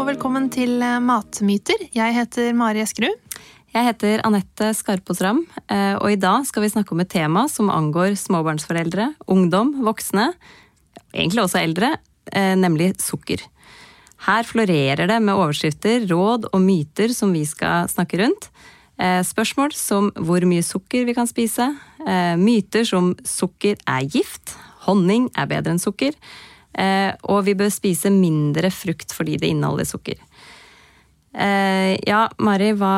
Og velkommen til eh, Matmyter. Jeg heter Mari Eskerud. Jeg heter Anette Skarpås Ram, eh, og i dag skal vi snakke om et tema som angår småbarnsforeldre, ungdom, voksne, egentlig også eldre, eh, nemlig sukker. Her florerer det med overskrifter, råd og myter som vi skal snakke rundt. Spørsmål som hvor mye sukker vi kan spise, myter som sukker er gift, honning er bedre enn sukker, og vi bør spise mindre frukt fordi det inneholder sukker. Ja, Mari, hva,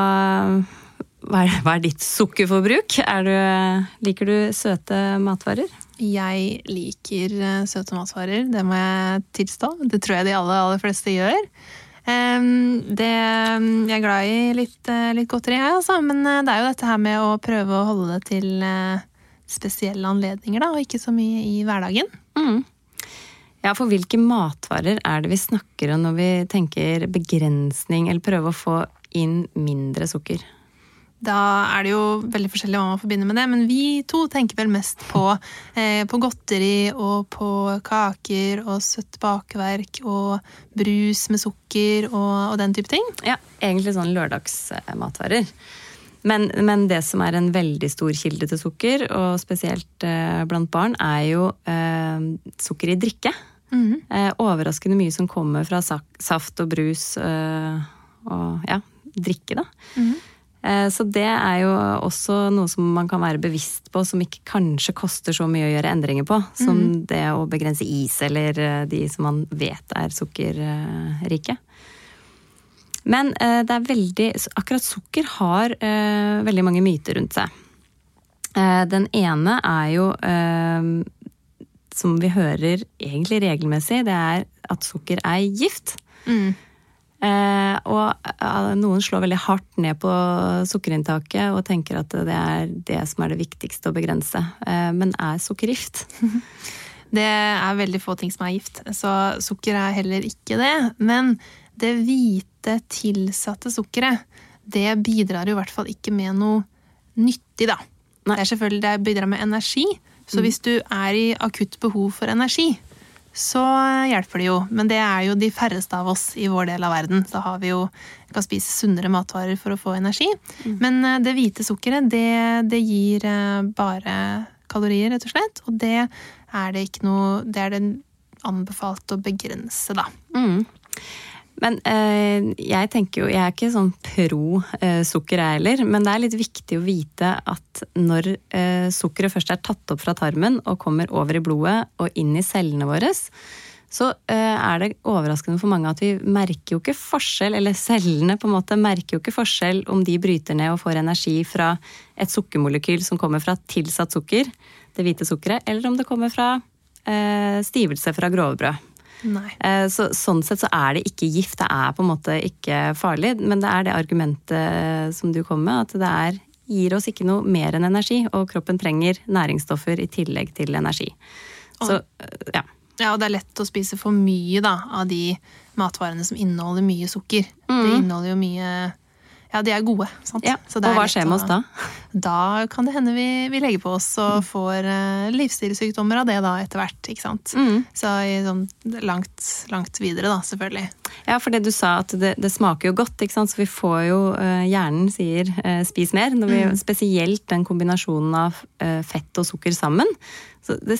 hva, er, hva er ditt sukkerforbruk? Er du, liker du søte matvarer? Jeg liker eh, søte matvarer, det må jeg tilstå. Det tror jeg de aller, aller fleste gjør. Det, jeg er glad i litt, eh, litt godteri, jeg, altså. Men eh, det er jo dette her med å prøve å holde det til spesielle anledninger, da, og ikke så mye i hverdagen. Mm. Ja, for hvilke matvarer er det vi snakker om når vi tenker begrensning, eller prøve å få inn mindre sukker? Da er det jo veldig forskjellig hva man forbinder med det, men vi to tenker vel mest på, eh, på godteri og på kaker og søtt bakverk og brus med sukker og, og, den type ting. Ja, egentlig sånn lørdagsmatvarer. Men, men, det som er en veldig stor kilde til sukker, og spesielt eh, blant barn, er jo eh, sukker i drikke. Mm. Eh, overraskende mye som kommer fra saft og brus eh, og ja, drikke, da. Mm. Eh, så det er jo også noe som man kan være bevisst på, som ikke kanskje koster så mye å gjøre endringer på. Som mm. det å begrense is, eller de som man vet er sukkerrike. Men det er veldig Akkurat sukker har veldig mange myter rundt seg. Den ene er jo, som vi hører egentlig regelmessig, det er at sukker er gift. Mm. Eh, og eh, noen slår veldig hardt ned på sukkerinntaket og tenker at det er det som er det viktigste å begrense. Eh, men er sukker gift? Det er veldig få ting som er gift, så sukker er heller ikke det. Men det hvite, tilsatte sukkeret, det bidrar jo i hvert fall ikke med noe nyttig, da. Det er selvfølgelig det bidrar med energi. Så mm. hvis du er i akutt behov for energi, så hjelper det jo. Men det er jo de færreste av oss i vår del av verden. Så har vi jo kan spise sunnere matvarer for å få energi. Mm. Men eh, det hvite sukkeret, det, det, gir eh, bare kalorier, rett og slett. Og det er det ikke noe Det er det anbefalt å begrense, da. Mm. Men eh, jeg tenker jo, jeg er ikke sånn pro eh, sukker jeg heller, men det er litt viktig å vite at når eh, sukkeret først er tatt opp fra tarmen og kommer over i blodet og inn i cellene våre, så er det overraskende for mange at vi merker jo ikke forskjell, eller cellene på en måte merker jo ikke forskjell om de bryter ned og får energi fra et sukkermolekyl som kommer fra tilsatt sukker, det hvite sukkeret, eller om det kommer fra eh, stivelse fra grovbrød. Eh, så, sånn sett så er det ikke gift, det er på en måte ikke farlig. Men det er det argumentet som du kom med, at det er, gir oss ikke noe mer enn energi. Og kroppen trenger næringsstoffer i tillegg til energi. Så, ja. Ja, og det er lett å spise for mye da, av de matvarene som inneholder mye sukker. Mm. Det inneholder jo mye ja, de er gode. sant? Ja, og hva skjer med oss da? Da kan det hende vi, vi legger på oss og mm. får uh, livsstilssykdommer av det da etter hvert. ikke sant? Mm. Så sånn, langt, langt, videre, da, selvfølgelig. Ja, for det du sa at det, det smaker jo godt, ikke sant? så vi får jo uh, Hjernen sier uh, spis mer. Når vi, mm. Spesielt den kombinasjonen av fett og sukker sammen. Så det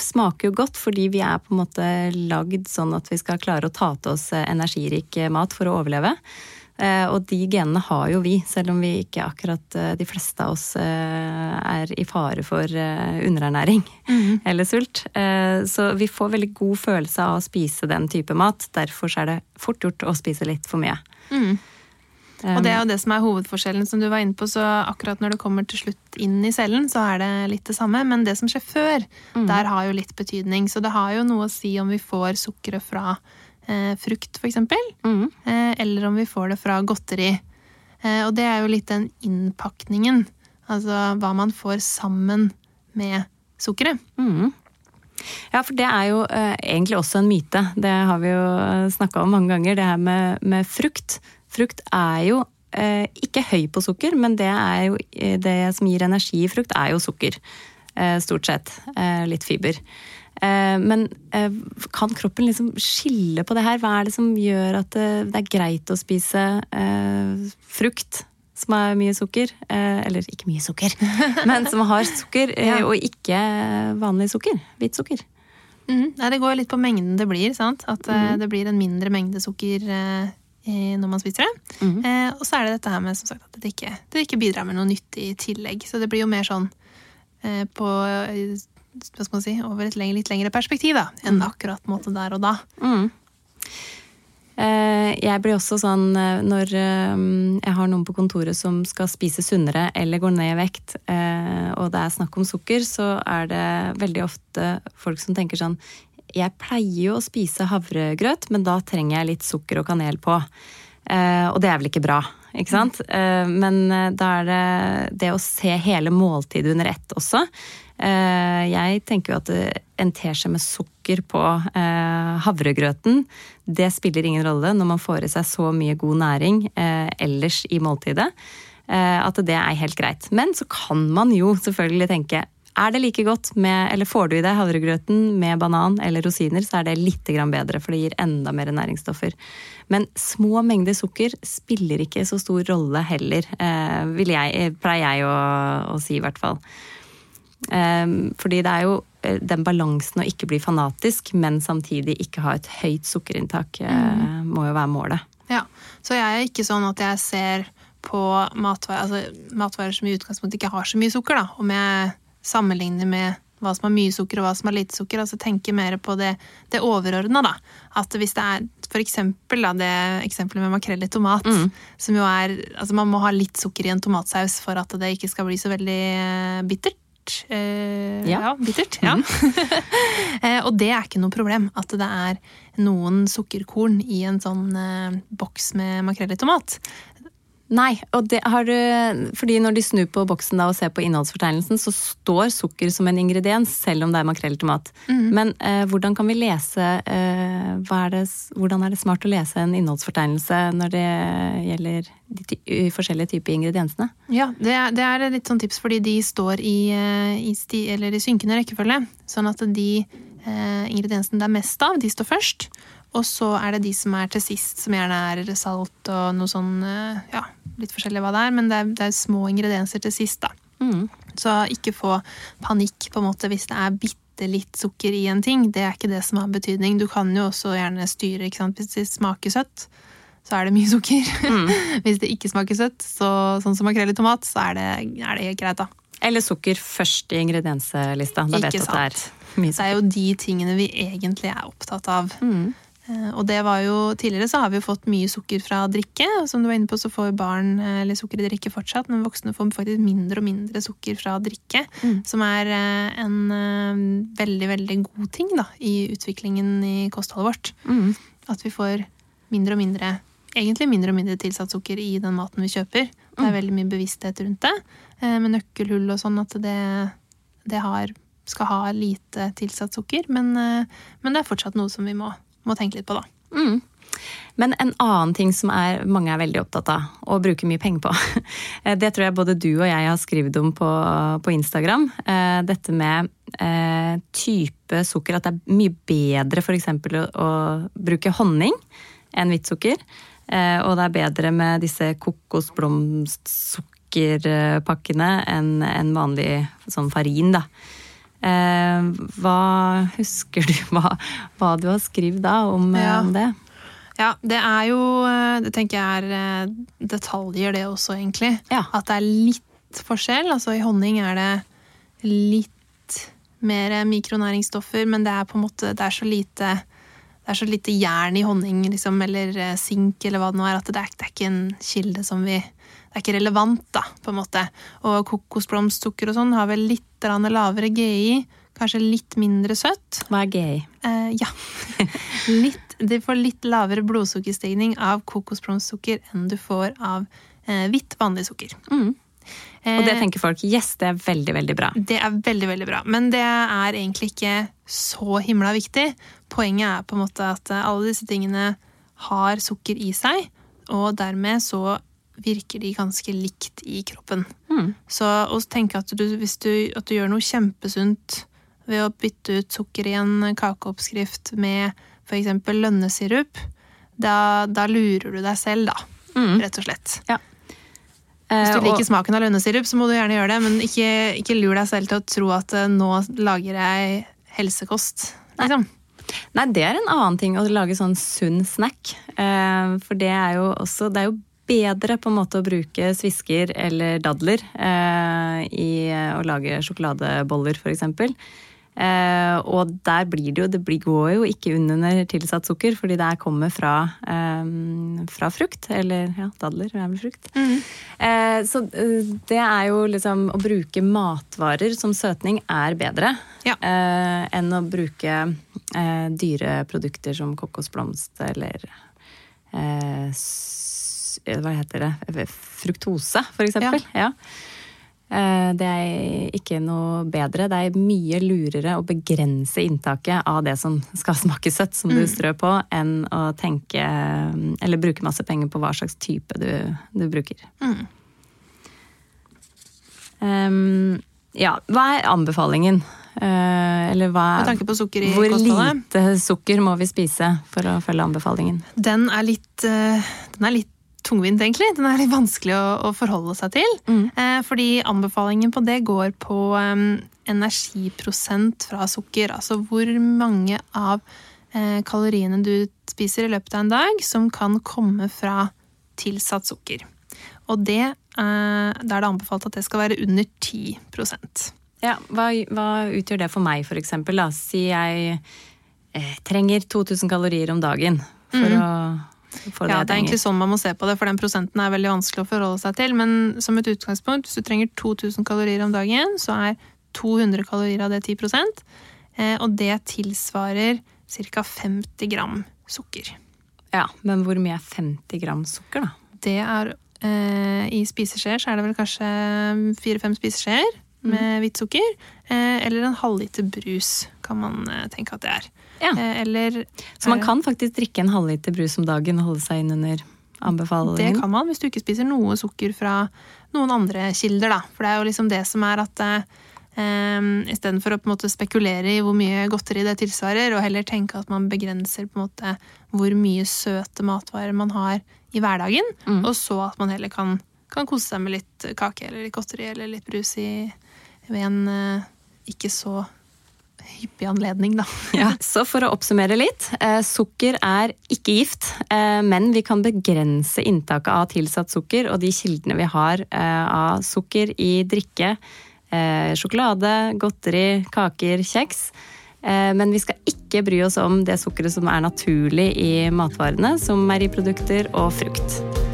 smaker jo godt fordi vi er på en måte lagd sånn at vi skal klare å ta til oss energirik mat for å overleve. Eh, og de genene har jo vi, selv om vi ikke akkurat eh, de fleste av oss eh, er i fare for underernæring mm. eller sult. Så vi får veldig god følelse av å spise den type mat. Derfor er det fort gjort å spise litt for mye. Mm. Og det er jo det som er hovedforskjellen, som du var inne på. Så akkurat når det kommer til slutt inn i cellen, så er det litt det samme. Men det som skjer før, mm. der har jo litt betydning. Så det har jo noe å si om vi får sukkeret fra eh, frukt, for eksempel. Mm. Eh, eller om vi får det fra godteri. Eh, og det er jo litt den innpakningen. Altså hva man får sammen med sukkeret. Mm. Ja, for det er jo eh, egentlig også en myte. Det har vi jo snakka om mange ganger, det her med, med frukt. Frukt er jo eh, ikke høy på sukker, men det, er jo, eh, det som gir energi i frukt, er jo sukker. Eh, stort sett. Eh, litt fiber. Eh, men kan kroppen liksom skille på det her? Hva er det som gjør at det, det er greit å spise frukt? som har mye sukker. eller ikke mye sukker, men som har sukker, og ikke vanlig sukker. Hvitt sukker. Mm, nei, det går litt på mengden det blir. sant? At mm. det blir en mindre mengde sukker når man spiser det. Mm. Eh, og så er det dette her med sagt, at det ikke, det ikke, bidrar med noe nyttig i tillegg. Så det blir jo mer sånn eh, på hva skal man si, over et lengre, litt lengre perspektiv da, enn mm. akkurat måte der og da. Mm. Eh, jeg blir også sånn eh, når eh, jeg har noen på kontoret som skal spise sunnere eller går ned i vekt, og det er snakk om sukker, så er det veldig ofte folk som tenker sånn jeg pleier jo å spise havregrøt, men da trenger jeg litt sukker og kanel på. Og det er vel ikke bra, ikke sant? Eh, men eh, da er det det å se hele måltidet under ett også. Eh, jeg tenker jo at en teskje med sukker på havregrøten, det spiller ingen rolle når man får i seg så mye god næring ellers i måltidet. At det er helt greit. Men så kan man jo selvfølgelig tenke er det like godt med, eller får du i deg havregrøten med banan eller rosiner, så er det litt bedre, for det gir enda mer næringsstoffer. Men små mengder sukker spiller ikke så stor rolle heller, eh, vil jeg, eh, pleier jeg å, å, si i hvert fall. Eh, fordi det er jo den balansen å ikke bli fanatisk, men samtidig ikke ha et høyt sukkerinntak, mm. må jo være målet. Ja, så jeg er ikke sånn at jeg ser på matvarer, altså matvarer som i utgangspunktet ikke har så mye sukker, da. Om jeg sammenligne med hva som har mye sukker og hva som har lite sukker. altså Tenke mer på det, det overordna. At hvis det er f.eks. det eksempelet med makrell i tomat, mm. som jo er Altså man må ha litt sukker i en tomatsaus for at det ikke skal bli så veldig eh, bittert. Eh, ja. ja. bittert. Ja. Mm. eh, og det er ikke noe problem at det er noen sukkerkorn i en sånn eh, boks med makrell i tomat. Nei, og det har du Fordi når de snur på boksen da og ser på innholdsfortegnelsen, så står sukker som en ingrediens, selv om det er makrell i tomat. Mm. Men eh, hvordan kan vi lese eh, er det, Hvordan er det smart å lese en innholdsfortegnelse når det gjelder de ty forskjellige typer ingrediensene? Ja, det er, det er, litt sånn tips, fordi de står i, eh, i, sti, i synkende rekkefølge. Sånn at de eh, ingrediensene det er mest av, de står først. Og så er det de som er til sist, som gjerne er salt og noe sånn eh, Ja, litt forskjellig hva det er, men det er, det er små ingredienser til sist, da. Mm. Så ikke få panikk på en måte hvis det er bitte litt sukker i en ting. Det er ikke det som har betydning. Du kan jo også gjerne styre, ikke sant. Hvis det smaker søtt, så er det mye sukker. Mm. hvis det ikke smaker søtt, så, sånn som makrell i tomat, så er det, er det greit, da. Eller sukker først i ingredienslista. Da ikke vet sant. at det er mye sukker. Det er jo de tingene vi egentlig er opptatt av. Mm. Eh, og det var jo, Tidligere så har vi jo fått mye sukker fra drikke. og Som du var inne på, så får barn eh, eller sukker i drikke fortsatt, men voksne får faktisk mindre og mindre sukker fra drikke. Mm. Som er eh, en veldig, veldig god ting da, i utviklingen i kostholdet vårt. Mm. At vi får mindre og mindre egentlig mindre og mindre tilsatt sukker i den maten vi kjøper. Det er mm. veldig mye bevissthet rundt det, med nøkkelhull og sånn, at det, det har, skal ha lite tilsatt sukker. Men, men det er fortsatt noe som vi må må tenke litt på, da. Mm. Men en annen ting som er, mange er veldig opptatt av, og bruker mye penger på, det tror jeg både du og jeg har skrevet om på, på Instagram. Eh, dette med eh, type sukker. At det er mye bedre f.eks. Å, å bruke honning enn hvitt sukker. Eh, og det er bedre med disse kokosblomstsukkerpakkene enn en vanlig sånn farin, da. Eh, hva husker du hva, hva, du har skrevet da om, eh, ja. om, det? Ja, det er jo eh, Det tenker jeg er detaljer, det også, egentlig. Ja. At det er litt forskjell. Altså i honning er det litt mer mikronæringsstoffer, men det er på en måte det er så lite det er så lite jern i honning liksom, eller sink eller hva det nå er, at det er, det er ikke en kilde som vi det er ikke relevant, da, på en måte. Og kokosblomstsukker og sånn har vel litt lavere GI, kanskje litt mindre søtt. Hva er GI? Eh, ja. litt, du får litt lavere blodsukkerstigning av kokosblomstsukker enn du får av eh, hvitt, vanlig sukker. Mm. Og det Eh, tenker folk yes, det er veldig, veldig bra. det er veldig, veldig bra. Men det er egentlig ikke så himla viktig. Poenget er på en måte at eh, alle disse tingene har sukker i seg, og dermed så virker de ganske likt i kroppen. Mm. Så å tenke at du, hvis du, at du gjør noe kjempesunt ved å bytte ut sukker i en kakeoppskrift med f.eks. lønnesirup, da, da lurer du deg selv, da. Mm. Rett og slett. Ja. Hvis Eh, du liker smaken av lønnesirup, så må du gjerne gjøre det, men ikke, ikke lur deg selv til å tro at eh, nå lager jeg helsekost. Liksom. Nei, det er en annen ting å lage sånn sunn snack. Eh, for det er jo også Det er jo bedre på en måte å bruke svisker eller dadler eh, i å lage sjokoladeboller, for eksempel. Eh, og der blir det jo Det blir, går jo ikke under tilsatt sukker, fordi det kommer fra, eh, fra frukt. Eller ja, dadler er vel frukt. Eh, så eh, det er jo liksom Å bruke matvarer som søtning er bedre Ja. eh, enn å bruke eh, dyre produkter som kokosblomst eller eh, Hva heter det? Fruktose, for eksempel. Ja. Ja. Det er ikke noe bedre. Det er mye lurere å begrense inntaket av det som skal smake søtt, som du strør på, enn å tenke Eller bruke masse penger på hva slags type du, du bruker. Mm. Um, ja, hva er anbefalingen? Eh, eller hva Med tanke på sukker i Hvor kostholdet. lite sukker må vi spise for å følge anbefalingen? Den er litt, eh, den er litt tungvint, egentlig. Den er litt vanskelig å, å forholde seg til. Mm. Eh, fordi anbefalingen på det går på um, energiprosent fra sukker. Altså hvor mange av eh, kaloriene du spiser i løpet av en dag som kan komme fra tilsatt sukker. Og det, eh, da er det anbefalt at det skal være under 10% Ja, hva, hva utgjør det for meg, for eksempel? Da? Si jeg eh, trenger 2000 kalorier om dagen for å det Ja, jeg det er egentlig sånn man må se på det, for den prosenten er veldig vanskelig å forholde seg til. Men som et utgangspunkt, hvis du trenger 2000 kalorier om dagen, så er 200 kalorier av det 10 eh, Og det tilsvarer ca. 50 gram sukker. Ja, Men hvor mye er 50 gram sukker, da? Det er eh, I spiseskjeer så er det vel kanskje fire-fem spiseskjeer med hvitt sukker. Eh, eller en halvliter brus, kan man eh, tenke at det er. Ja. Eh, eller Så man kan faktisk drikke en halvliter brus om dagen og holde seg innunder Det anbefalingen? kan man hvis du ikke spiser noe sukker fra noen andre kilder, da. For det er jo liksom det som er at eh, Istedenfor å på en måte spekulere i hvor mye godteri det tilsvarer, og heller tenke at man begrenser på en måte hvor mye søte matvarer man har i hverdagen, Mm. og så at man heller kan, kan kose seg med litt kake eller litt godteri eller litt brus i, ved en eh, ikke så hyppig anledning, da. Ja, så for å oppsummere litt. Eh, sukker er ikke gift, eh, men vi kan begrense inntaket av tilsatt sukker og de kildene vi har av sukker i drikke, sjokolade, godteri, kaker, kjeks. Men vi skal ikke bry oss om det sukkeret som er naturlig i matvarene, som meieriprodukter og frukt.